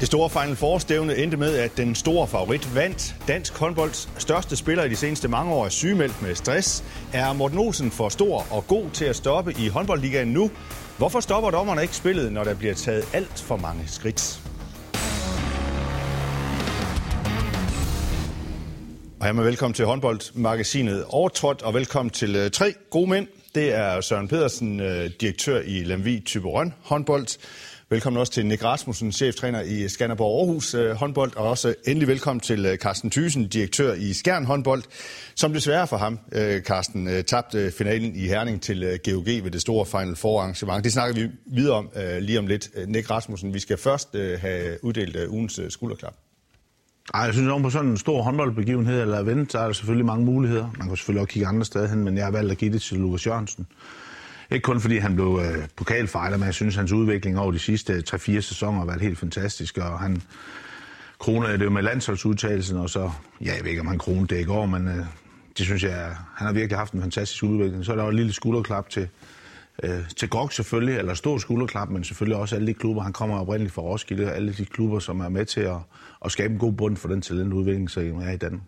Det store Final Four-stævne endte med, at den store favorit vandt. Dansk håndbolds største spiller i de seneste mange år er sygemeldt med stress. Er Morten Olsen for stor og god til at stoppe i håndboldligaen nu? Hvorfor stopper dommerne ikke spillet, når der bliver taget alt for mange skridt? Og hermed velkommen til håndboldmagasinet Overtrådt, og velkommen til øh, tre gode mænd. Det er Søren Pedersen, øh, direktør i Lemvi Typerøn håndbold. Velkommen også til Nick Rasmussen, cheftræner i Skanderborg Aarhus øh, håndbold, og også endelig velkommen til øh, Carsten Thysen, direktør i Skjern håndbold, som desværre for ham, øh, Carsten, øh, tabte øh, finalen i Herning til øh, GOG ved det store Final Four arrangement. Det snakker vi videre om øh, lige om lidt. Øh, Nick Rasmussen, vi skal først øh, have uddelt øh, ugens øh, skulderklap. Ej, jeg synes, at på sådan en stor håndboldbegivenhed eller event, så er der selvfølgelig mange muligheder. Man kan selvfølgelig også kigge andre steder hen, men jeg har valgt at give det til Lukas Jørgensen. Ikke kun fordi han blev øh, pokalfighter, men jeg synes, hans udvikling over de sidste 3-4 sæsoner har været helt fantastisk, og han kroner det jo med landsholdsudtagelsen, og så, ja, jeg ved ikke, om han kronede det i går, men øh, det synes jeg, han har virkelig haft en fantastisk udvikling. Så er der jo et lille skulderklap til, øh, til Gok selvfølgelig, eller stor skulderklap, men selvfølgelig også alle de klubber. Han kommer oprindeligt fra Roskilde, alle de klubber, som er med til at, at skabe en god bund for den talentudvikling, som er i Danmark.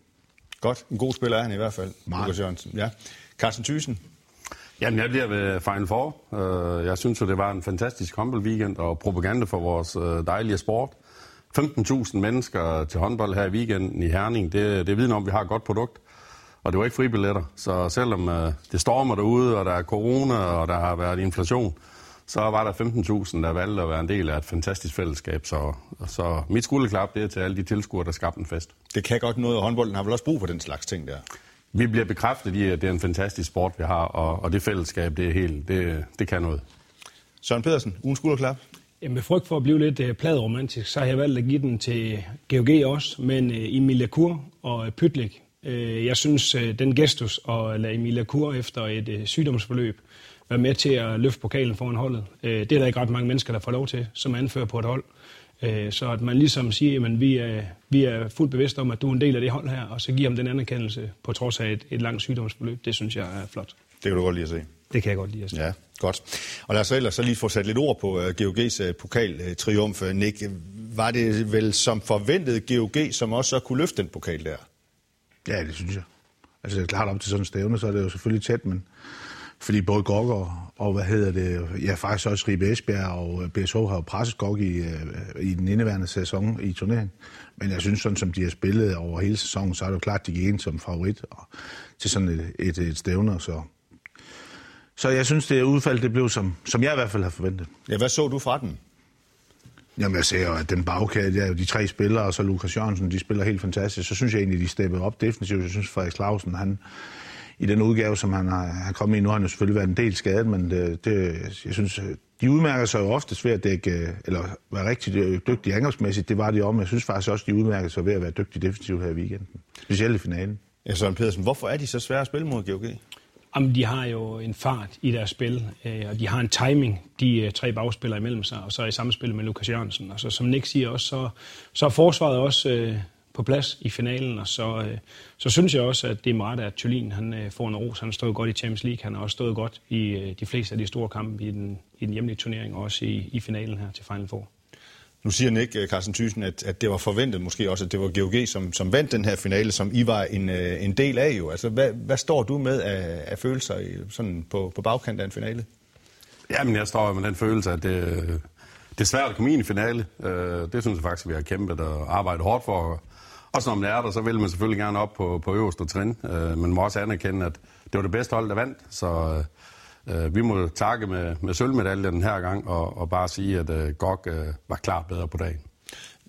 Godt. En god spiller er han i hvert fald, Markus Jørgensen. Ja. Carsten Thyssen. Jamen, jeg bliver ved Final Four. Øh, jeg synes jo, det var en fantastisk håndboldweekend og propaganda for vores øh, dejlige sport. 15.000 mennesker til håndbold her i weekenden i Herning. Det, det vidner om, at vi har et godt produkt. Og det var ikke fribilletter. Så selvom øh, det stormer derude, og der er corona, og der har været inflation, så var der 15.000, der valgte at være en del af et fantastisk fællesskab. Så, så mit skulderklap, det er til alle de tilskuere, der skabte en fest. Det kan godt noget, og håndbolden har vel også brug for den slags ting der? Vi bliver bekræftet i, at det er en fantastisk sport, vi har, og, og det fællesskab, det er helt, det, det kan noget. Søren Pedersen, ugen skulderklap. Jamen, med frygt for at blive lidt uh, pladromantisk, så har jeg valgt at give den til GOG også, men uh, Emilia Kur og uh, Pytlik. Jeg synes, den gestus at lade Emilia Kur efter et sygdomsforløb være med til at løfte pokalen foran holdet, det er der ikke ret mange mennesker, der får lov til, som anfører på et hold. Uh, så at man ligesom siger, at vi er, vi er fuldt bevidste om, at du er en del af det hold her, og så giver ham den anerkendelse på trods af et, et langt sygdomsforløb, det synes jeg er flot. Det kan du godt lide at se. Det kan jeg godt lide at se. Ja, godt. Og lad os ellers så lige få sat lidt ord på uh, GOG's uh, pokaltriumf. Nick, var det vel som forventet GOG, som også så kunne løfte den pokal der? Ja, det synes jeg. Altså, det er klart op til sådan en stævne, så er det jo selvfølgelig tæt, men fordi både Gok og, og hvad hedder det, ja faktisk også Ribe Esbjerg og BSH har jo presset Gok i, i den indeværende sæson i turneringen. Men jeg synes, sådan som de har spillet over hele sæsonen, så er det jo klart, de gik ind som favorit og, til sådan et, et, et stævne, så så jeg synes, det udfald det blev, som, som jeg i hvert fald har forventet. Ja, hvad så du fra den? Jamen, jeg ser jo, at den bagkæde, er jo de tre spillere, og så Lukas Jørgensen, de spiller helt fantastisk. Så synes jeg egentlig, de steppede op defensivt. Jeg synes, Frederik Clausen, han, i den udgave, som han har, har kommet i nu, har han jo selvfølgelig været en del skadet, men det, det, jeg synes, de udmærker sig jo ofte ved at dække, eller være rigtig dygtige angrebsmæssigt. Det var de om. Jeg synes faktisk også, de udmærker sig ved at være dygtige defensivt her i weekenden. Specielt i finalen. Ja, Søren Pedersen, hvorfor er de så svære at spille mod GOG? Jamen, de har jo en fart i deres spil, øh, og de har en timing, de øh, tre bagspillere imellem sig, og så i samspil med Lukas Jørgensen. Og så som Nick siger også, så, så er forsvaret også øh, på plads i finalen, og så, øh, så synes jeg også, at det er meget, at Thulin han øh, får en ros. Han har stået godt i Champions League, han har også stået godt i øh, de fleste af de store kampe i den, i den hjemlige turnering, og også i, i finalen her til Final Four. Nu siger Nick Carsten Thyssen, at, at det var forventet måske også, at det var GOG, som, som vandt den her finale, som I var en, en del af jo. Altså, hvad, hvad står du med af, af følelser i, sådan på, på bagkant af en finale? Jamen, jeg står med den følelse, at det, det er svært at komme ind i finale. Det synes jeg faktisk, vi har kæmpet og arbejdet hårdt for. Også når man er der, så vil man selvfølgelig gerne op på, på øverste trin. Men må også anerkende, at det var det bedste hold, der vandt. Så Øh, vi må takke med, med sølvmedaljen den her gang, og, og bare sige, at øh, GOG øh, var klart bedre på dagen.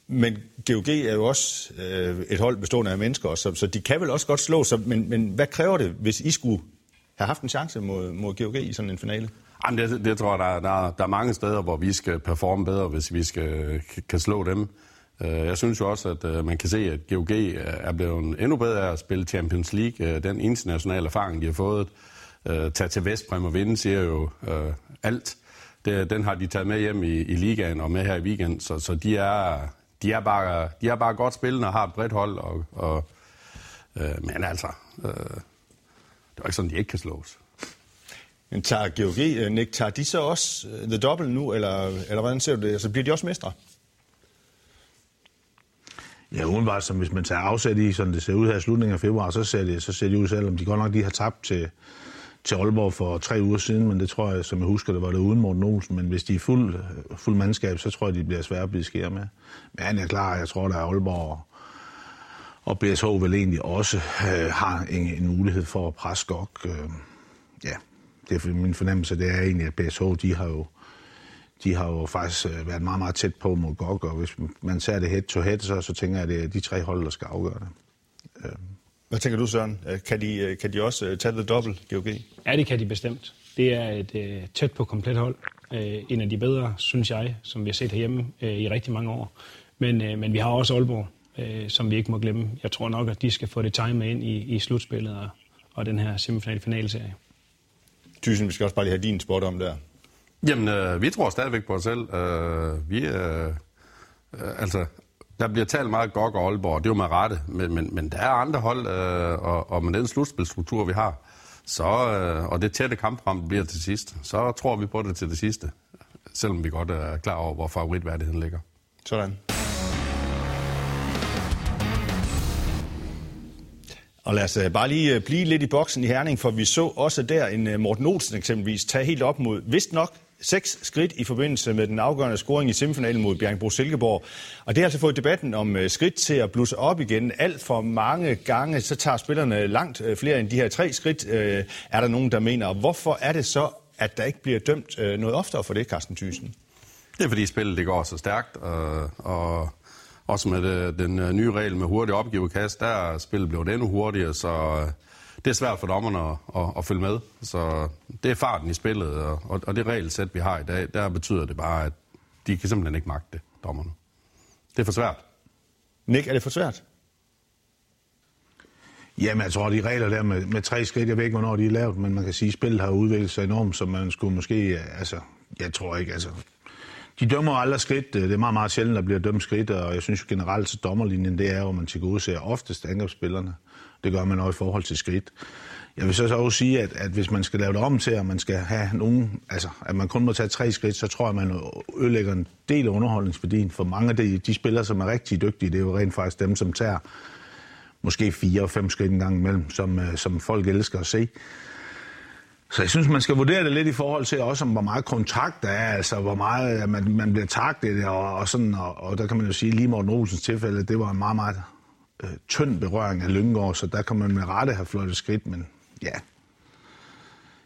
Men GOG er jo også øh, et hold bestående af mennesker, så, så de kan vel også godt slå sig. Men, men hvad kræver det, hvis I skulle have haft en chance mod, mod GOG i sådan en finale? Jamen, det, det tror jeg, der, der, der er mange steder, hvor vi skal performe bedre, hvis vi skal, kan slå dem. Øh, jeg synes jo også, at øh, man kan se, at GOG øh, er blevet endnu bedre at spille Champions League. Den internationale erfaring, de har fået, øh, tage til Vestbrem og vinde, siger jo alt. Det, den har de taget med hjem i, i ligaen og med her i weekend, så, så de, er, de, er bare, de er bare godt spillende og har et bredt hold. Og, og, øh, men altså, øh, det er ikke sådan, de ikke kan slås. Men tager GOG, Nick, tager de så også The Double nu, eller, eller hvordan ser du det? Altså, bliver de også mestre? Ja, udenbart, som hvis man tager afsæt i, sådan det ser ud her i slutningen af februar, så ser det, så ser det ud, selvom de godt nok lige har tabt til, til Aalborg for tre uger siden, men det tror jeg, som jeg husker, det var det uden Morten Olsen. Men hvis de er fuld, fuld mandskab, så tror jeg, de bliver svære at blive skære med. Men han er klar, jeg tror, der er Aalborg og BSH vel egentlig også øh, har en, en mulighed for at presse godt. Øh, ja, det er min fornemmelse, det er egentlig, at BSH, de har jo, de har jo faktisk øh, været meget, meget tæt på mod GOG, og hvis man ser det head to head, så, så tænker jeg, at det er de tre hold, der skal afgøre det. Øh. Hvad tænker du, Søren? Øh, kan de, øh, kan de også tage det dobbelt, GOG? Ja, det kan de bestemt. Det er et tæt på komplet hold. En af de bedre, synes jeg, som vi har set herhjemme i rigtig mange år. Men, men vi har også Aalborg, som vi ikke må glemme. Jeg tror nok, at de skal få det timet ind i, i slutspillet og, og den her semifinal-finalserie. Thyssen, vi skal også bare lige have din spot om der. Jamen, øh, vi tror stadigvæk på os selv. Øh, vi, øh, øh, altså, der bliver talt meget godt og Aalborg, det er jo med rette, men, men, men der er andre hold, øh, og, og med den slutspilstruktur, vi har, så, øh, og det tætte kampprogram bliver til sidst, så tror vi på det til det sidste, selvom vi godt er klar over, hvor favoritværdigheden ligger. Sådan. Og lad os øh, bare lige øh, blive lidt i boksen i Herning, for vi så også der en øh, Morten Olsen eksempelvis tage helt op mod, vist nok, seks skridt i forbindelse med den afgørende scoring i semifinalen mod Bjergbro Silkeborg. Og det har altså fået debatten om øh, skridt til at blusse op igen. Alt for mange gange, så tager spillerne langt øh, flere end de her tre skridt, øh, er der nogen, der mener. Hvorfor er det så, at der ikke bliver dømt noget oftere for det, Carsten Thyssen? Det er fordi spillet det går så stærkt, og, og også med det, den nye regel med hurtig opgivekast, der er spillet blevet endnu hurtigere, så det er svært for dommerne at, at, at følge med. Så det er farten i spillet, og, og det regelsæt, vi har i dag, der betyder det bare, at de kan simpelthen ikke magte det, dommerne. Det er for svært. Nick, er det for svært? Jamen, jeg tror, de regler der med, med tre skridt, jeg ved ikke, hvornår de er lavet, men man kan sige, at spillet har udviklet sig enormt, så man skulle måske, altså, jeg tror ikke, altså, de dømmer aldrig skridt. Det er meget, meget sjældent, at bliver dømt skridt, og jeg synes jo generelt, at dommerlinjen, det er jo, at man til gode ser oftest angrebsspillerne. Det gør man også i forhold til skridt. Jeg vil så også sige, at, at hvis man skal lave det om til, at man skal have nogen, altså at man kun må tage tre skridt, så tror jeg, at man ødelægger en del af underholdningsværdien. For mange af de, de spillere, som er rigtig dygtige, det er jo rent faktisk dem, som tager måske fire og fem skridt en gang imellem, som, øh, som folk elsker at se. Så jeg synes, man skal vurdere det lidt i forhold til også, om hvor meget kontakt der er, altså hvor meget man, man bliver taktet, og, og sådan, og, og, der kan man jo sige, lige Morten Olsens tilfælde, det var en meget, meget øh, tynd berøring af Lyngård, så der kan man med rette have flottet skridt, men ja,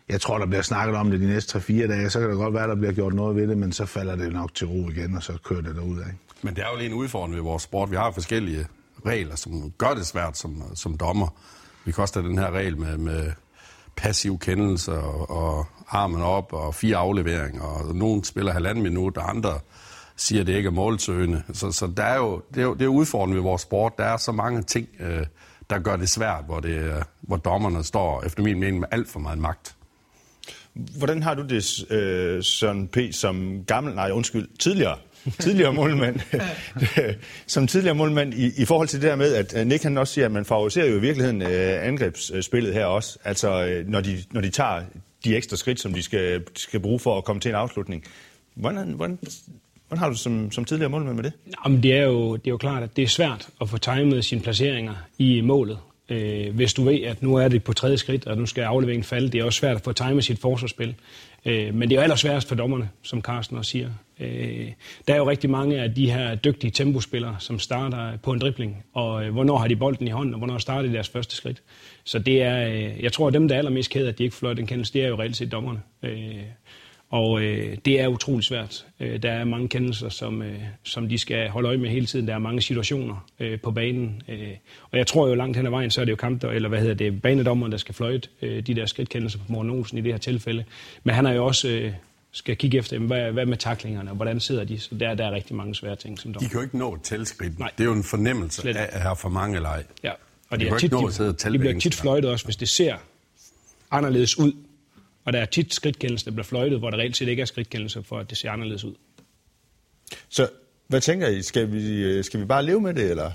jeg tror, der bliver snakket om det de næste 3-4 dage, så kan det godt være, der bliver gjort noget ved det, men så falder det nok til ro igen, og så kører det derud af. Men det er jo lige en udfordring ved vores sport. Vi har forskellige regler, som gør det svært som, som dommer. Vi koster den her regel med, med passiv kendelse og, og armen op og fire afleveringer, og nogen spiller halvanden minut, og andre siger, at det ikke er målsøgende. Så, så der er jo, det, er jo, det er udfordrende ved vores sport. Der er så mange ting, øh, der gør det svært, hvor, det, hvor dommerne står, efter min mening, med alt for meget magt. Hvordan har du det, øh, Søren P., som gammel, nej undskyld, tidligere tidligere målmand, som tidligere målmand i, i forhold til det der med, at Nick han også siger, at man favoriserer jo i virkeligheden øh, angrebsspillet her også. Altså, øh, når, de, når de tager de ekstra skridt, som de skal, skal bruge for at komme til en afslutning. Hvordan, hvordan, hvordan har du som, som tidligere målmand med det? Jamen, det, er jo, det er jo klart, at det er svært at få timet sine placeringer i målet. Øh, hvis du ved, at nu er det på tredje skridt, og nu skal afleveringen falde, det er også svært at få timet sit forsvarsspil. Øh, men det er jo allersværest for dommerne, som Carsten også siger. Øh, der er jo rigtig mange af de her dygtige tempospillere, som starter på en dribling, og øh, hvornår har de bolden i hånden, og hvornår starter de deres første skridt. Så det er, øh, jeg tror, at dem, der er allermest ked at de ikke får den kendelse, det er jo reelt set dommerne. Øh, og øh, det er utrolig svært. Øh, der er mange kendelser, som, øh, som de skal holde øje med hele tiden. Der er mange situationer øh, på banen. Øh, og jeg tror jo langt hen ad vejen, så er det jo kamp, eller hvad hedder det, banedommeren, der skal fløjte øh, de der skridtkendelser på Morten Olsen i det her tilfælde. Men han er jo også... Øh, skal kigge efter, hvad, hvad med taklingerne, og hvordan sidder de? Så der, der er rigtig mange svære ting som dommer. De kan jo ikke nå tilskridt. Nej. Det er jo en fornemmelse Slet. af at have for mange leg. Ja, og de, de, tit, de, de bliver tit fløjtet også, hvis det ser anderledes ud, og der er tit skridtkendelse, der bliver fløjtet, hvor der reelt set ikke er skridtkendelse, for at det ser anderledes ud. Så hvad tænker I? Skal vi, skal vi bare leve med det, eller?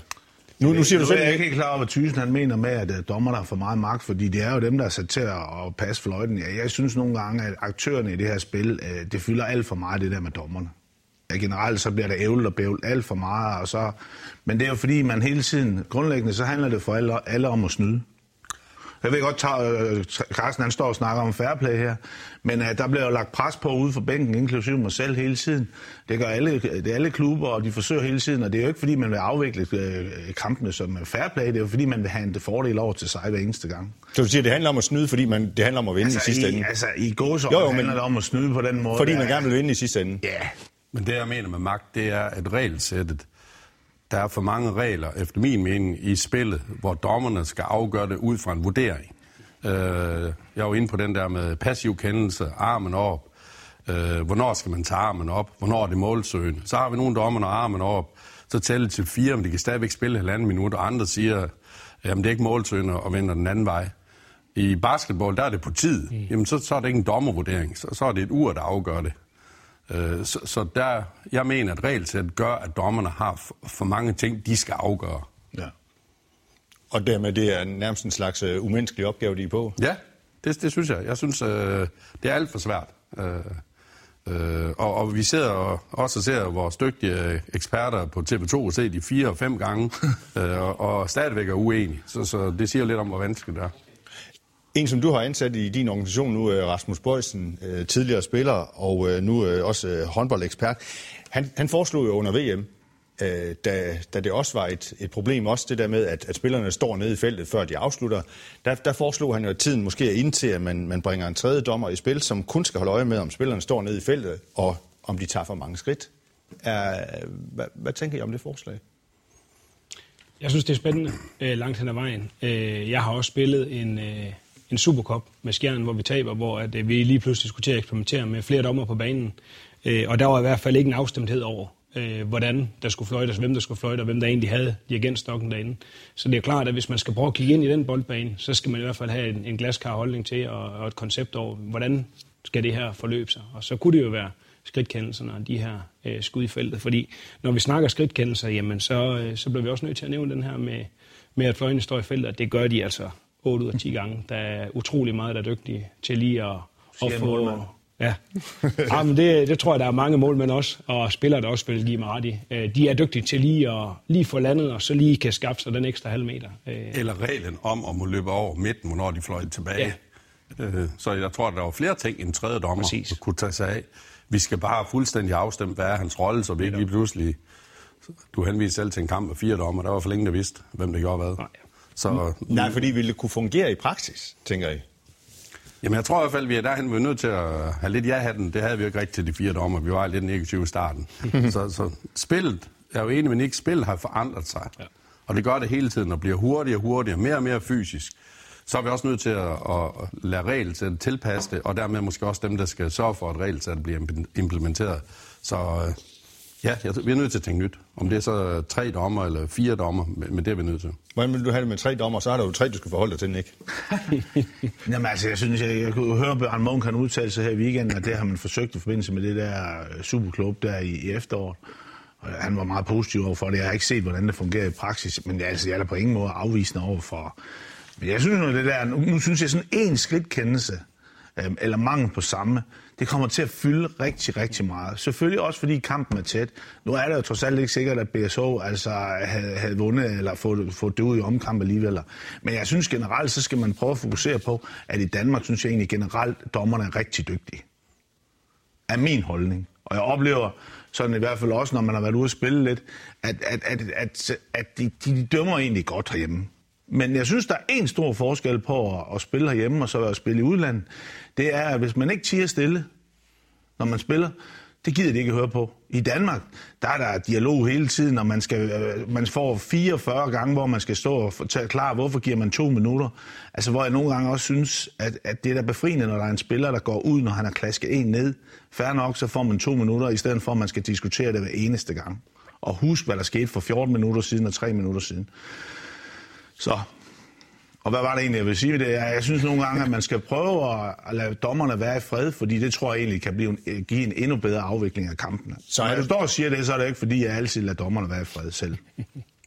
Nu, nu siger du selv... Jeg er ikke helt klar over, hvad Thyssen han mener med, at øh, dommerne har for meget magt, fordi det er jo dem, der er sat til at passe fløjten. Jeg synes nogle gange, at aktørerne i det her spil, øh, det fylder alt for meget det der med dommerne. ja, generelt så bliver der ævlet og bævlet alt for meget. Og så, men det er jo fordi, man hele tiden, grundlæggende, så handler det for alle, alle om at snyde. Jeg ved godt, at Carsten han står og snakker om fairplay her, men uh, der bliver jo lagt pres på ude for bænken, inklusive mig selv hele tiden. Det gør alle, det er alle klubber, og de forsøger hele tiden, og det er jo ikke, fordi man vil afvikle uh, kampene som fairplay, det er jo, fordi man vil have en fordel over til sig hver eneste gang. Så du siger, det handler om at snyde, fordi man, det handler om at vinde altså, i sidste i, ende? Altså, i gåsår handler men, det om at snyde på den måde. Fordi man gerne vil vinde i sidste ende? Ja. Men det, jeg mener med magt, det er, at regelsættet, der er for mange regler, efter min mening, i spillet, hvor dommerne skal afgøre det ud fra en vurdering. Øh, jeg var inde på den der med passiv kendelse, armen op. Øh, hvornår skal man tage armen op? Hvornår er det målsøgende? Så har vi nogle dommer, når armen op, så tæller til fire, men de kan stadigvæk spille halvanden minut, og andre siger, jamen det er ikke målsøgende og vender den anden vej. I basketball, der er det på tid. Mm. Jamen så, så er det ikke en dommervurdering, så, så er det et ur, der afgør det. Øh, så, så der, jeg mener, at regelsæt gør, at dommerne har for, for mange ting, de skal afgøre. Ja. Og dermed det er nærmest en slags uh, umenneskelig opgave, de er på? Ja, det, det synes jeg. Jeg synes, uh, det er alt for svært. Uh, uh, og, og vi sidder og også ser vores dygtige eksperter på TV2 og se de fire og fem gange, uh, og, og stadigvæk er uenige. Så, så det siger lidt om, hvor vanskeligt det er. En, som du har ansat i din organisation nu, øh, Rasmus Bøjsen, øh, tidligere spiller og øh, nu også håndboldekspert, han, han foreslog jo under VM, da, da det også var et, et problem, også det der med, at, at spillerne står nede i feltet, før de afslutter, der, der foreslog han jo, at tiden måske er ind til, at man, man bringer en tredje dommer i spil, som kun skal holde øje med, om spillerne står nede i feltet, og om de tager for mange skridt. Er, hvad, hvad tænker I om det forslag? Jeg synes, det er spændende øh, langt hen ad vejen. Øh, jeg har også spillet en, øh, en superkop med Skjern, hvor vi taber, hvor at, øh, vi lige pludselig skulle til at eksperimentere med flere dommer på banen. Øh, og der var i hvert fald ikke en afstemthed over, øh, hvordan der skulle fløjtes, hvem der skulle fløjte, og hvem der egentlig havde dirigentstokken derinde. Så det er klart, at hvis man skal prøve at kigge ind i den boldbane, så skal man i hvert fald have en, en glaskar holdning til, og, og et koncept over, hvordan skal det her forløbe sig. Og så kunne det jo være skridtkendelserne og de her øh, skud i feltet. Fordi når vi snakker skridtkendelser, jamen så, øh, så bliver vi også nødt til at nævne den her med, med at fløjene står i feltet, og det gør de altså 8 ud af 10 gange. Der er utrolig meget, der er dygtige til lige at, at få... Ja, ja men det, det tror jeg, der er mange målmænd også, og spillere, der også vil give mig ret i. De er dygtige til lige at lige få landet, og så lige kan skaffe sig den ekstra halv meter. Eller reglen om at må løbe over midten, hvornår de fløj tilbage. Ja. Så jeg tror, der var flere ting, en tredje dommer Præcis. kunne tage sig af. Vi skal bare fuldstændig afstemme, hvad er hans rolle, så vi ikke lige pludselig... Du henviser selv til en kamp med fire dommer. Der var for længe, der vidste, hvem det gjorde hvad. Nej. Så, Nej, fordi ville det kunne fungere i praksis, tænker jeg. Jamen, jeg tror i hvert fald, vi er derhen, vi er nødt til at have lidt ja-hatten. Det havde vi jo ikke rigtigt til de fire dommer. Vi var lidt negative i starten. så, så spillet, jeg er jo enig med ikke, spillet har forandret sig. Ja. Og det gør det hele tiden, og bliver hurtigere og hurtigere, mere og mere fysisk. Så er vi også nødt til at, at lade regelsættet tilpasse det, og dermed måske også dem, der skal sørge for, at regelsættet bliver implementeret. Så Ja, jeg, vi er nødt til at tænke nyt. Om det er så tre dommer eller fire dommer, men, men det er vi nødt til. Hvordan vil du have det med tre dommer? Så er der jo tre, du skal forholde dig til, ikke? Jamen altså, jeg synes, jeg, jeg kunne høre, at Bjørn Munk kan udtale sig her i weekenden, at det har man forsøgt i forbindelse med det der øh, superklub der i, i efteråret. Og han var meget positiv over for det. Jeg har ikke set, hvordan det fungerer i praksis, men jeg, altså, jeg er på ingen måde afvisende over for. Men jeg synes nu, det der, nu, nu synes jeg sådan en skridtkendelse, øh, eller mangel på samme, det kommer til at fylde rigtig, rigtig meget. Selvfølgelig også, fordi kampen er tæt. Nu er det jo trods alt ikke sikkert, at BSO altså havde, havde vundet eller fået, fået det ud i omkamp alligevel. Men jeg synes generelt, så skal man prøve at fokusere på, at i Danmark synes jeg egentlig generelt, dommerne er rigtig dygtige. Er min holdning. Og jeg oplever sådan i hvert fald også, når man har været ude at spille lidt, at, at, at, at, at de, de dømmer egentlig godt herhjemme. Men jeg synes, der er en stor forskel på at, at spille herhjemme og så at spille i udlandet. Det er, at hvis man ikke tiger stille, når man spiller, det gider de ikke høre på. I Danmark, der er der dialog hele tiden, og man, skal, øh, man får 44 gange, hvor man skal stå og fortælle klar, hvorfor giver man to minutter. Altså, hvor jeg nogle gange også synes, at, at det er da befriende, når der er en spiller, der går ud, når han har klasket en ned. Færre nok, så får man to minutter, i stedet for, at man skal diskutere det hver eneste gang. Og husk, hvad der skete for 14 minutter siden og 3 minutter siden. Så, og hvad var det egentlig, jeg vil sige det? Jeg synes nogle gange, at man skal prøve at lade dommerne være i fred, fordi det tror jeg egentlig kan blive en, give en endnu bedre afvikling af kampene. Så når du står og siger det, så er det ikke, fordi jeg altid lader dommerne være i fred selv.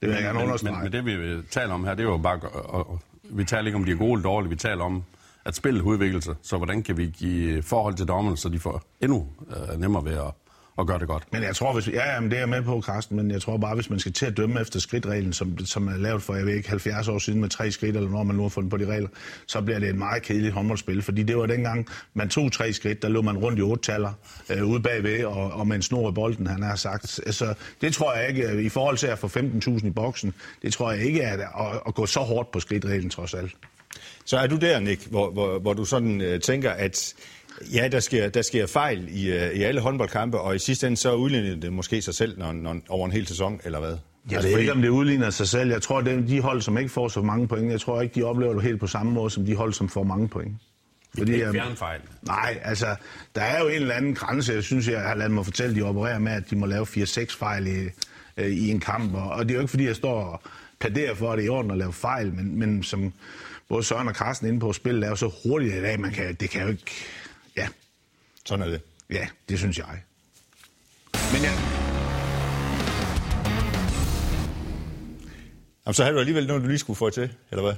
Det vil jeg gerne understrege. Men, men det, vi taler om her, det er jo bare... Og, og, vi taler ikke om, de gode eller dårlige, vi taler om, at spillet udvikler sig. Så hvordan kan vi give forhold til dommerne, så de får endnu øh, nemmere ved at, og gør det godt. Men jeg tror, hvis, ja, jamen, det er jeg med på, Carsten, men jeg tror bare, hvis man skal til at dømme efter skridtreglen, som, som er lavet for, jeg ved ikke, 70 år siden med tre skridt, eller når man nu har fundet på de regler, så bliver det et meget kedeligt håndboldspil, fordi det var dengang, man tog tre skridt, der lå man rundt i otte taller øh, ude bagved, og, og med en snor i bolden, han har sagt. Så det tror jeg ikke, i forhold til at få 15.000 i boksen, det tror jeg ikke er at, at gå så hårdt på skridtreglen trods alt. Så er du der, Nick, hvor, hvor, hvor du sådan øh, tænker, at ja, der sker, der sker fejl i, øh, i alle håndboldkampe, og i sidste ende så udligner det måske sig selv når, når, over en hel sæson, eller hvad? Jeg ved ikke, om det udligner sig selv. Jeg tror, at de hold, som ikke får så mange point, jeg tror ikke, de oplever det helt på samme måde, som de hold, som får mange point. Fordi, det er ikke fjerne fejl. Nej, altså, der er jo en eller anden grænse. Jeg synes, jeg har ladet mig fortælle, at de opererer med, at de må lave 4-6 fejl i, øh, i en kamp. Og, og det er jo ikke, fordi jeg står og plæderer for, at det er i orden at lave fejl, men, men som både Søren og Carsten inde på spillet er jo så hurtigt i dag, man kan, det kan jo ikke... Ja. Sådan er det. Ja, det synes jeg. Men ja, Jamen, så har du alligevel noget, du lige skulle få til, eller hvad?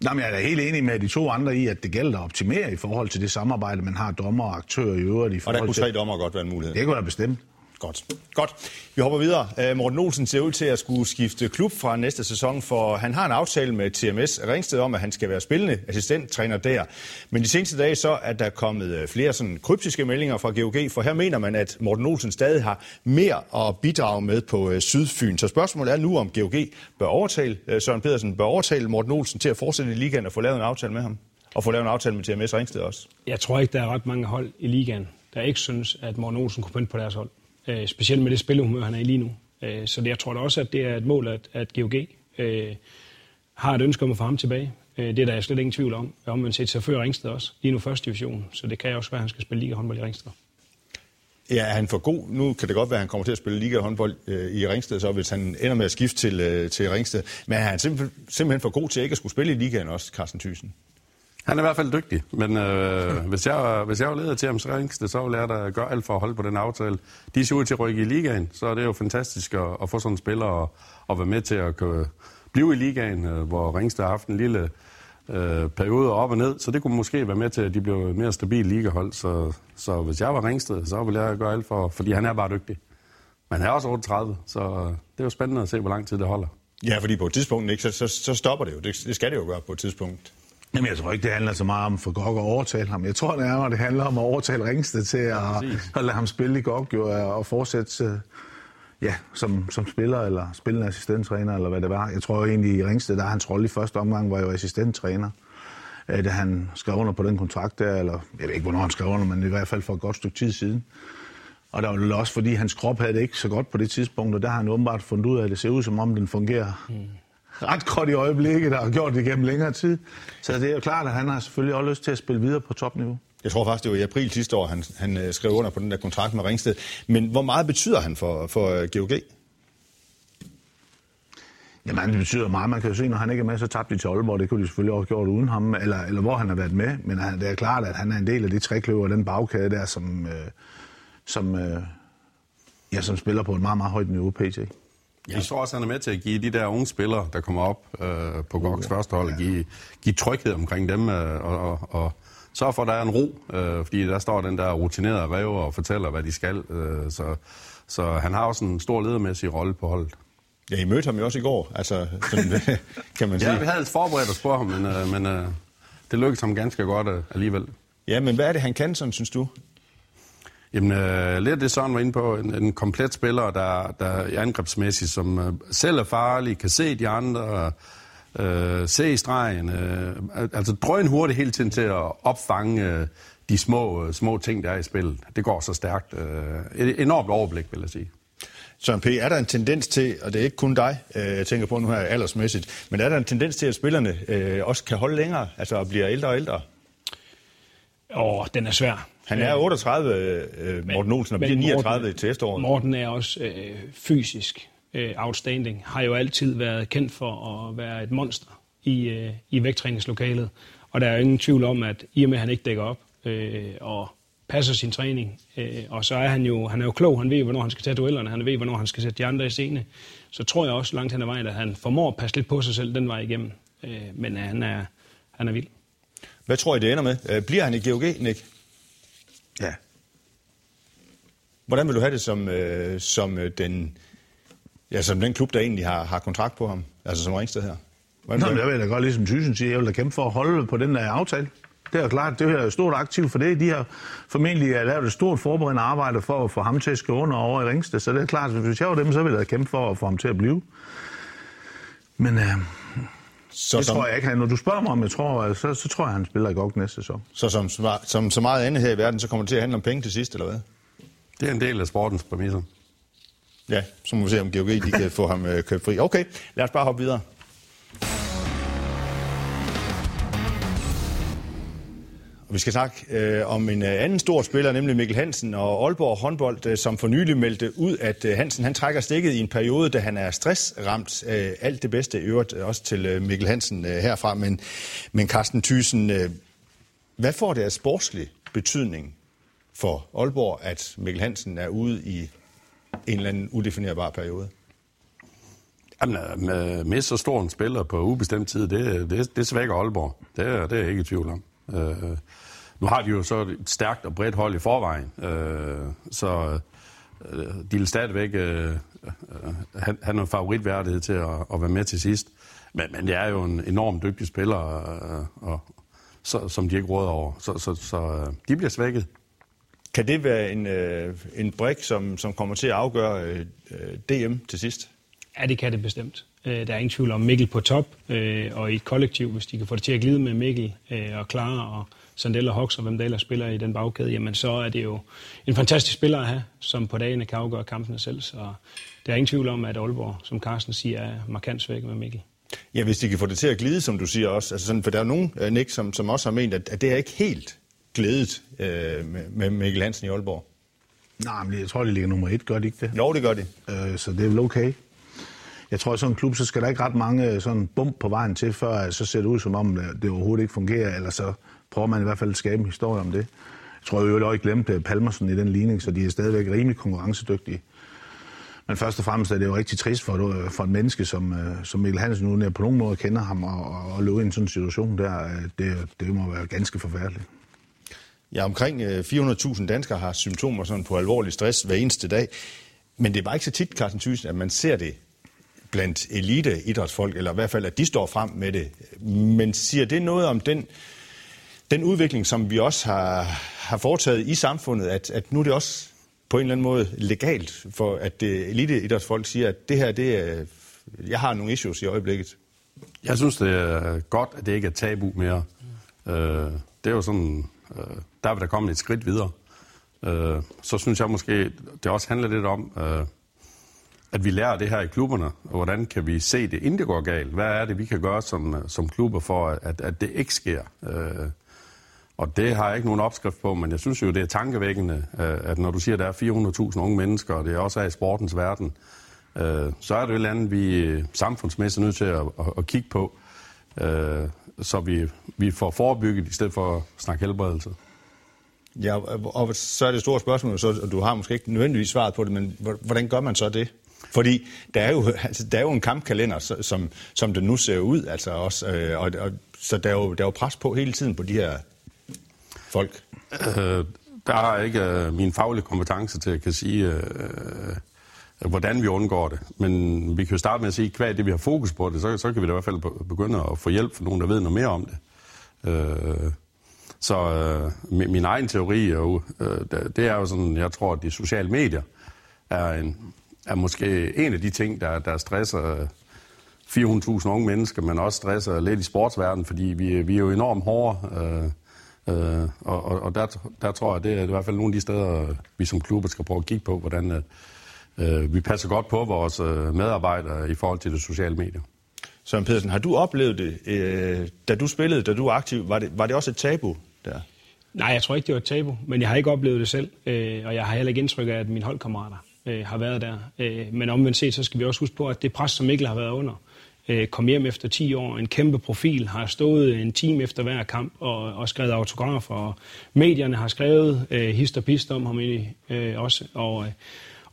Nå, men jeg er da helt enig med de to andre i, at det gælder at optimere i forhold til det samarbejde, man har dommer og aktører i øvrigt. I og der kunne tre dommer godt være en mulighed. Det kunne da bestemt. Godt. Godt. Vi hopper videre. Øh, Morten Olsen ser ud til at skulle skifte klub fra næste sæson, for han har en aftale med TMS Ringsted om, at han skal være spillende assistenttræner der. Men de seneste dage så er der kommet øh, flere sådan kryptiske meldinger fra GOG, for her mener man, at Morten Olsen stadig har mere at bidrage med på øh, Sydfyn. Så spørgsmålet er nu, om GOG bør overtale, Søren Pedersen bør overtale Morten Olsen til at fortsætte i ligaen og få lavet en aftale med ham. Og få lavet en aftale med TMS Ringsted også. Jeg tror ikke, der er ret mange hold i ligaen, der ikke synes, at Morten Olsen kunne pynte på deres hold øh, specielt med det spillehumør, han er i lige nu. Øh, så det, jeg tror da også, at det er et mål, at, at GOG øh, har et ønske om at få ham tilbage. Øh, det er der slet ingen tvivl om. Jeg man set sig før Ringsted også, lige nu første division, så det kan også være, at han skal spille liga håndbold i Ringsted. Ja, er han for god? Nu kan det godt være, at han kommer til at spille liga håndbold øh, i Ringsted, så hvis han ender med at skifte til, øh, til Ringsted. Men er han simpelthen, simpelthen for god til ikke at skulle spille i ligaen også, Carsten Thyssen? Han er i hvert fald dygtig, men øh, hvis, jeg, hvis jeg var leder til ham så ringste, så ville jeg da gøre alt for at holde på den aftale. De ser ud til at rykke i ligaen, så er det jo fantastisk at, at få sådan en spiller og, og være med til at kunne blive i ligaen, øh, hvor Ringsted har haft en lille øh, periode op og ned, så det kunne måske være med til, at de blev mere stabilt ligahold. Så, så hvis jeg var Ringsted, så ville jeg gøre alt for, fordi han er bare dygtig. Men han er også 38, så det er jo spændende at se, hvor lang tid det holder. Ja, fordi på et tidspunkt, ikke, så, så, så stopper det jo. Det, det skal det jo gøre på et tidspunkt. Jamen, jeg tror ikke, det handler så meget om for Gok at overtale ham. Jeg tror nærmere, det handler om at overtale Ringsted til at, ja, at lade ham spille i Gok jo, og fortsætte ja, som, som spiller eller spillende assistenttræner, eller hvad det var. Jeg tror egentlig, i Ringsted, der hans rolle i første omgang var jo assistenttræner. Øh, da han skrev under på den kontrakt der, eller jeg ved ikke, hvornår han skrev under, men i hvert fald for et godt stykke tid siden. Og der var jo også, fordi hans krop havde det ikke så godt på det tidspunkt, og der har han åbenbart fundet ud af, at det ser ud, som om den fungerer mm ret godt i øjeblikket, og har gjort det gennem længere tid. Så det er jo klart, at han har selvfølgelig også lyst til at spille videre på topniveau. Jeg tror faktisk, det var i april sidste år, han, han øh, skrev under på den der kontrakt med Ringsted. Men hvor meget betyder han for, for øh, GOG? Jamen, det betyder meget. Man kan jo se, når han ikke er med, så tabte de til Aalborg. Det kunne de selvfølgelig også have gjort uden ham, eller, eller hvor han har været med. Men det er klart, at han er en del af de trækløver den bagkæde der, som, øh, som, øh, ja, som spiller på et meget, meget højt niveau, PT. Jeg tror også, han er med til at give de der unge spillere, der kommer op øh, på uh, første hold, ja. give, give tryghed omkring dem, øh, og, og, og sørge for, at der er en ro, øh, fordi der står den der rutinerede rev og fortæller, hvad de skal. Øh, så, så han har også en stor ledermæssig rolle på holdet. Ja, I mødte ham jo også i går, altså, sådan, kan man sige. Ja, vi havde forberedt os på ham, men, øh, men øh, det lykkedes ham ganske godt øh, alligevel. Ja, men hvad er det, han kan, sådan, synes du? Jamen, øh, lidt det Søren var inde på, en, en komplet spiller, der, der er angrebsmæssigt, som øh, selv er farlig, kan se de andre, øh, se i stregen, øh, altså drøn hurtigt hele tiden til at opfange øh, de små, øh, små ting, der er i spillet. Det går så stærkt. Øh, et enormt overblik, vil jeg sige. Søren P., er der en tendens til, og det er ikke kun dig, øh, jeg tænker på nu her aldersmæssigt, men er der en tendens til, at spillerne øh, også kan holde længere, altså bliver ældre og ældre? Åh, den er svær. Han er 38, øh, Morten Olsen, og bliver 39 Morten, til efteråret. Morten er også øh, fysisk øh, outstanding. Har jo altid været kendt for at være et monster i, øh, i vægttræningslokalet. Og der er jo ingen tvivl om, at i og med, at han ikke dækker op øh, og passer sin træning, øh, og så er han jo, han er jo klog, han ved, hvornår han skal tage duellerne, han ved, hvornår han skal sætte de andre i scene, så tror jeg også langt hen ad vejen, at han formår at passe lidt på sig selv den vej igennem. Øh, men øh, han, er, han er vild. Hvad tror I, det ender med? Øh, bliver han i GOG, Nick? Ja. Hvordan vil du have det som, øh, som, øh, den, ja, som den klub, der egentlig har, har kontrakt på ham? Altså som Ringsted her? Hvordan Nå, men jeg vil da godt, ligesom Thyssen siger, jeg vil da kæmpe for at holde på den der aftale. Det er jo klart, det er stort aktiv for det. De har formentlig lavet et stort forberedende arbejde for at få ham til at skrive under over i Ringsted. Så det er klart, at hvis jeg var dem, så ville jeg kæmpe for at få ham til at blive. Men øh, så det som, tror jeg ikke. Når du spørger mig, om jeg tror, så, så tror jeg, han spiller i godt næste sæson. Så som, som så meget andet her i verden, så kommer det til at handle om penge til sidst, eller hvad? Det er en del af sportens præmisser. Ja, så må vi se, om GOG de kan få ham øh, købt fri. Okay, lad os bare hoppe videre. Og vi skal snakke øh, om en øh, anden stor spiller, nemlig Mikkel Hansen og Aalborg håndbold, øh, som for nylig meldte ud, at øh, Hansen han trækker stikket i en periode, da han er stressramt. Øh, alt det bedste i øvrigt øh, også til øh, Mikkel Hansen øh, herfra. Men, men Carsten Thyssen, øh, hvad får det af sportslig betydning for Aalborg, at Mikkel Hansen er ude i en eller anden udefinerbar periode? Jamen, øh, med, med så stor en spiller på ubestemt tid, det, det, det svækker Aalborg. Det, det er jeg ikke i tvivl om. Øh, nu har de jo så et stærkt og bredt hold i forvejen, øh, så øh, de vil stadigvæk øh, øh, have, have noget favoritværdighed til at, at være med til sidst. Men, men det er jo en enormt dygtig spiller, øh, og, så, som de ikke råder over. Så, så, så øh, de bliver svækket. Kan det være en, øh, en brik, som, som kommer til at afgøre øh, DM til sidst? Ja, det kan det bestemt. Øh, der er ingen tvivl om Mikkel på top, øh, og i et kollektiv, hvis de kan få det til at glide med Mikkel øh, og Clara og Sandel og Hox og hvem der ellers spiller i den bagkæde, jamen så er det jo en fantastisk spiller at have, som på dagene kan afgøre kampene selv. Så der er ingen tvivl om, at Aalborg, som Carsten siger, er markant svækket med Mikkel. Ja, hvis de kan få det til at glide, som du siger også. Altså sådan, for der er nogen, Nick, som, som også har ment, at, at det er ikke helt glædet øh, med, med Mikkel Hansen i Aalborg. Nej, men jeg tror, det ligger nummer et, gør det ikke det? Jo, det gør det. Øh, så det er vel okay. Jeg tror, at sådan en klub, så skal der ikke ret mange øh, sådan bump på vejen til, før øh, så ser det ud som om, øh, det overhovedet ikke fungerer, eller så prøver man i hvert fald at skabe en historie om det. Jeg tror jo også, ikke glemte Palmersen i den ligning, så de er stadigvæk rimelig konkurrencedygtige. Men først og fremmest er det jo rigtig trist for, for en menneske, som, som Mikkel Hansen, uden jeg på nogen måde kender ham, og, og, og løbe i en sådan situation der, det, det må være ganske forfærdeligt. Ja, omkring 400.000 danskere har symptomer sådan på alvorlig stress hver eneste dag. Men det er bare ikke så tit, Carsten Thyssen, at man ser det blandt elite idrætsfolk, eller i hvert fald, at de står frem med det. Men siger det noget om den, den udvikling, som vi også har, har foretaget i samfundet, at, at nu er det også på en eller anden måde legalt, for at det elite idrætsfolk siger, at det her, det er, jeg har nogle issues i øjeblikket? Jeg synes, det er godt, at det ikke er tabu mere. Øh, det er jo sådan, øh, der vil der komme et skridt videre. Øh, så synes jeg måske, det også handler lidt om, øh, at vi lærer det her i klubberne, og hvordan kan vi se det, inden det går galt? Hvad er det, vi kan gøre som, øh, som klubber for, at, at det ikke sker? Øh, og det har jeg ikke nogen opskrift på, men jeg synes jo, det er tankevækkende, øh, at når du siger, at der er 400.000 unge mennesker, og det er også er i sportens verden, øh, så er det jo et eller andet, vi øh, samfundsmæssigt er nødt til at, at, at kigge på, øh, så vi, vi får forebygget, i stedet for at snakke helbredelse. Ja, og så er det stort spørgsmål, så du har måske ikke nødvendigvis svaret på det, men hvordan gør man så det? Fordi der er jo, altså, der er jo en kampkalender, som, som det nu ser ud, altså også, øh, og, og, så der er, jo, der er jo pres på hele tiden på de her folk. Øh, der er ikke øh, min faglige kompetence til at kan sige, øh, øh hvordan vi undgår det. Men vi kan jo starte med at sige, hvad det vi har fokus på det, så, så kan vi da i hvert fald begynde at få hjælp fra nogen, der ved noget mere om det. Øh, så øh, min, min egen teori er jo, øh, det er jo sådan, jeg tror, at de sociale medier er en er måske en af de ting, der, der stresser 400.000 unge mennesker, men også stresser lidt i sportsverdenen, fordi vi, vi er jo enormt hårde. Øh, øh, og og der, der tror jeg, det er i hvert fald nogle af de steder, vi som klubber skal prøve at kigge på, hvordan øh, vi passer godt på vores øh, medarbejdere i forhold til det sociale medier. Søren Pedersen, har du oplevet det, øh, da du spillede, da du var aktiv, var det, var det også et tabu der? Nej, jeg tror ikke, det var et tabu, men jeg har ikke oplevet det selv, øh, og jeg har heller ikke indtryk af, at mine holdkammerater øh, har været der. Øh, men omvendt set, så skal vi også huske på, at det pres, som Mikkel har været under, øh, kom hjem efter 10 år, en kæmpe profil, har stået en time efter hver kamp og, og skrevet autografer, og medierne har skrevet øh, hist og pist om ham egentlig, øh, også. Og, øh,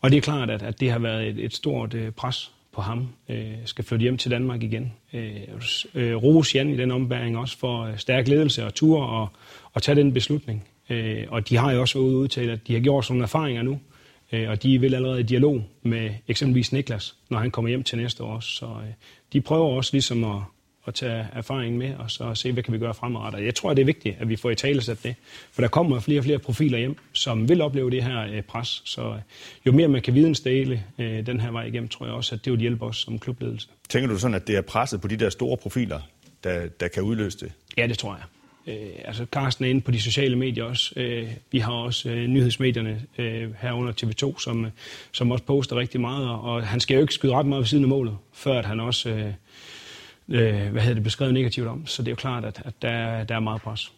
og det er klart, at, at det har været et, et stort øh, pres på ham. Øh, skal flytte hjem til Danmark igen. Øh, øh, rose Jan i den ombæring også for øh, stærk ledelse og tur og, og tage den beslutning. Øh, og de har jo også været udtalt, at de har gjort sådan nogle erfaringer nu, Øh, og de vil allerede i dialog med eksempelvis Niklas, når han kommer hjem til næste år. Så øh, de prøver også ligesom at, at tage erfaring med, og så se, hvad kan vi gøre fremadrettet. Jeg tror, det er vigtigt, at vi får i tale sat det. For der kommer flere og flere profiler hjem, som vil opleve det her øh, pres. Så jo mere man kan vidensdele den her vej igennem, tror jeg også, at det vil hjælpe os som klubledelse. Tænker du sådan, at det er presset på de der store profiler, der, der kan udløse det? Ja, det tror jeg. Øh, altså Carsten er inde på de sociale medier også. Øh, vi har også øh, nyhedsmedierne øh, herunder TV2, som, øh, som også poster rigtig meget, og han skal jo ikke skyde ret meget ved siden af målet, før at han også øh, øh, hvad hedder det, beskrevet negativt om. Så det er jo klart, at, at der, der er meget pres.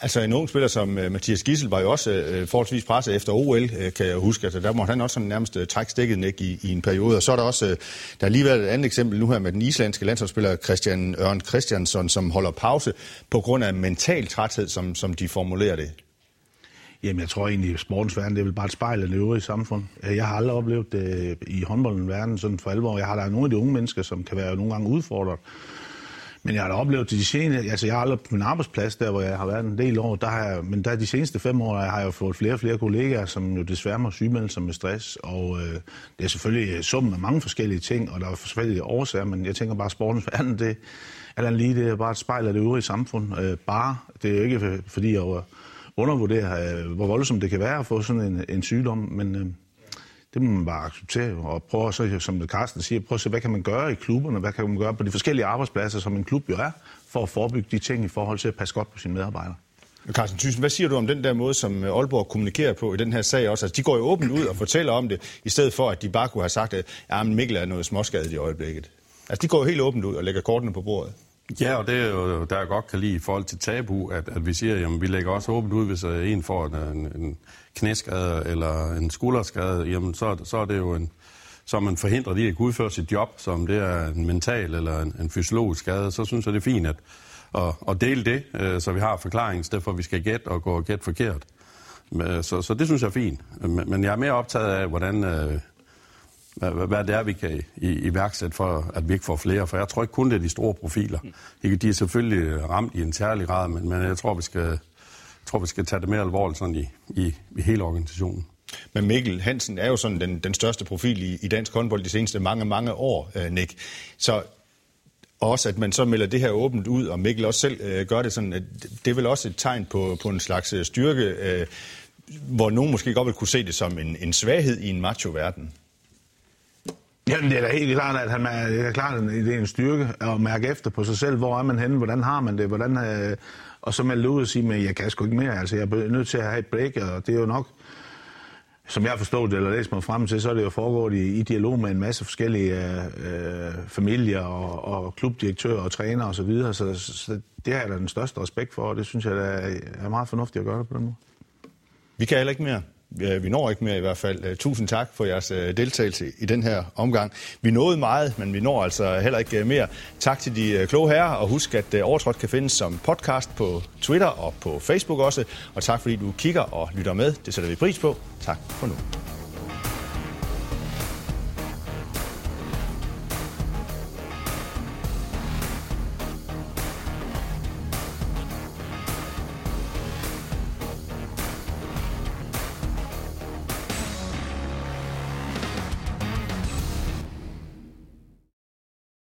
Altså en ung spiller som øh, Mathias Gissel var jo også øh, forholdsvis presset efter OL, øh, kan jeg huske. Altså, der måtte han også sådan nærmest øh, trække stikket næk i, i en periode. Og så er der også, øh, der er lige været et andet eksempel nu her med den islandske landsholdsspiller Christian Ørn Christiansson, som holder pause på grund af mental træthed, som, som de formulerer det. Jamen, jeg tror egentlig, at sportens verden, det er vel bare et spejl af det øvrige samfund. Øh, jeg har aldrig oplevet det i håndboldens verden sådan for alvor. Jeg har der nogle af de unge mennesker, som kan være nogle gange udfordret men jeg har da oplevet de seneste, altså jeg har aldrig på min arbejdsplads, der hvor jeg har været en del år, der har jeg, men der de seneste fem år har jeg fået flere og flere kollegaer, som jo desværre må sygemelde sig med stress, og øh, det er selvfølgelig øh, summen af mange forskellige ting, og der er forskellige årsager, men jeg tænker bare, at sportens verden, det er lige det er bare et spejl af det øvrige samfund. Øh, bare, det er jo ikke øh, fordi jeg undervurderer, øh, hvor voldsomt det kan være at få sådan en, en sygdom, men øh, det må man bare acceptere og prøve så, som Carsten siger, prøve at se, hvad kan man gøre i klubberne, hvad kan man gøre på de forskellige arbejdspladser, som en klub jo er, for at forebygge de ting i forhold til at passe godt på sine medarbejdere. Carsten Thyssen, hvad siger du om den der måde, som øh, Aalborg kommunikerer på i den her sag også? Altså, de går jo åbent ud og fortæller om det, i stedet for, at de bare kunne have sagt, at ja, Mikkel er noget småskadet i øjeblikket. Altså, de går jo helt åbent ud og lægger kortene på bordet. Ja, og det er jo, der jeg godt kan lide i forhold til tabu, at, at vi siger, at vi lægger også åbent ud, hvis en får en, en knæskade eller en skulderskade, jamen så, så er det jo en, så man forhindrer de at kunne udføre sit job, som det er en mental eller en, en fysiologisk skade, så synes jeg, det er fint at, at, at dele det, øh, så vi har forklaringen, i stedet for at vi skal gætte og gå og gætte forkert. Øh, så, så det synes jeg er fint. Men jeg er mere optaget af, hvordan øh, hvad, det er, vi kan i, iværksætte for, at vi ikke får flere. For jeg tror ikke kun, det er de store profiler. De er selvfølgelig ramt i en særlig grad, men, men jeg tror, vi skal, tror, vi skal tage det mere alvorligt sådan i, i, i hele organisationen. Men Mikkel Hansen er jo sådan den, den største profil i, i dansk håndbold de seneste mange, mange år, øh, Nick. Så også, at man så melder det her åbent ud, og Mikkel også selv øh, gør det sådan, at det er vel også et tegn på, på en slags øh, styrke, øh, hvor nogen måske godt vil kunne se det som en, en svaghed i en macho-verden. Jamen, det er da helt klart, at han er, det er klart, at det er en styrke at mærke efter på sig selv. Hvor er man henne? Hvordan har man det? Hvordan, øh, og så melde ud og sige, at jeg kan sgu ikke mere. Altså, jeg er nødt til at have et break, og det er jo nok, som jeg forstod det, eller læst mig frem til, så er det jo foregået i, i dialog med en masse forskellige øh, øh familier og, og klubdirektører og trænere osv. Så, videre. så, så det har jeg da den største respekt for, og det synes jeg er, er meget fornuftigt at gøre det på den måde. Vi kan heller ikke mere. Øh, vi når ikke mere i hvert fald. Øh, tusind tak for jeres øh, deltagelse i den her omgang. Vi nåede meget, men vi når altså heller ikke mere. Tak til de kloge herrer, og husk, at Overtrådt kan findes som podcast på Twitter og på Facebook også. Og tak fordi du kigger og lytter med. Det sætter vi pris på. Tak for nu.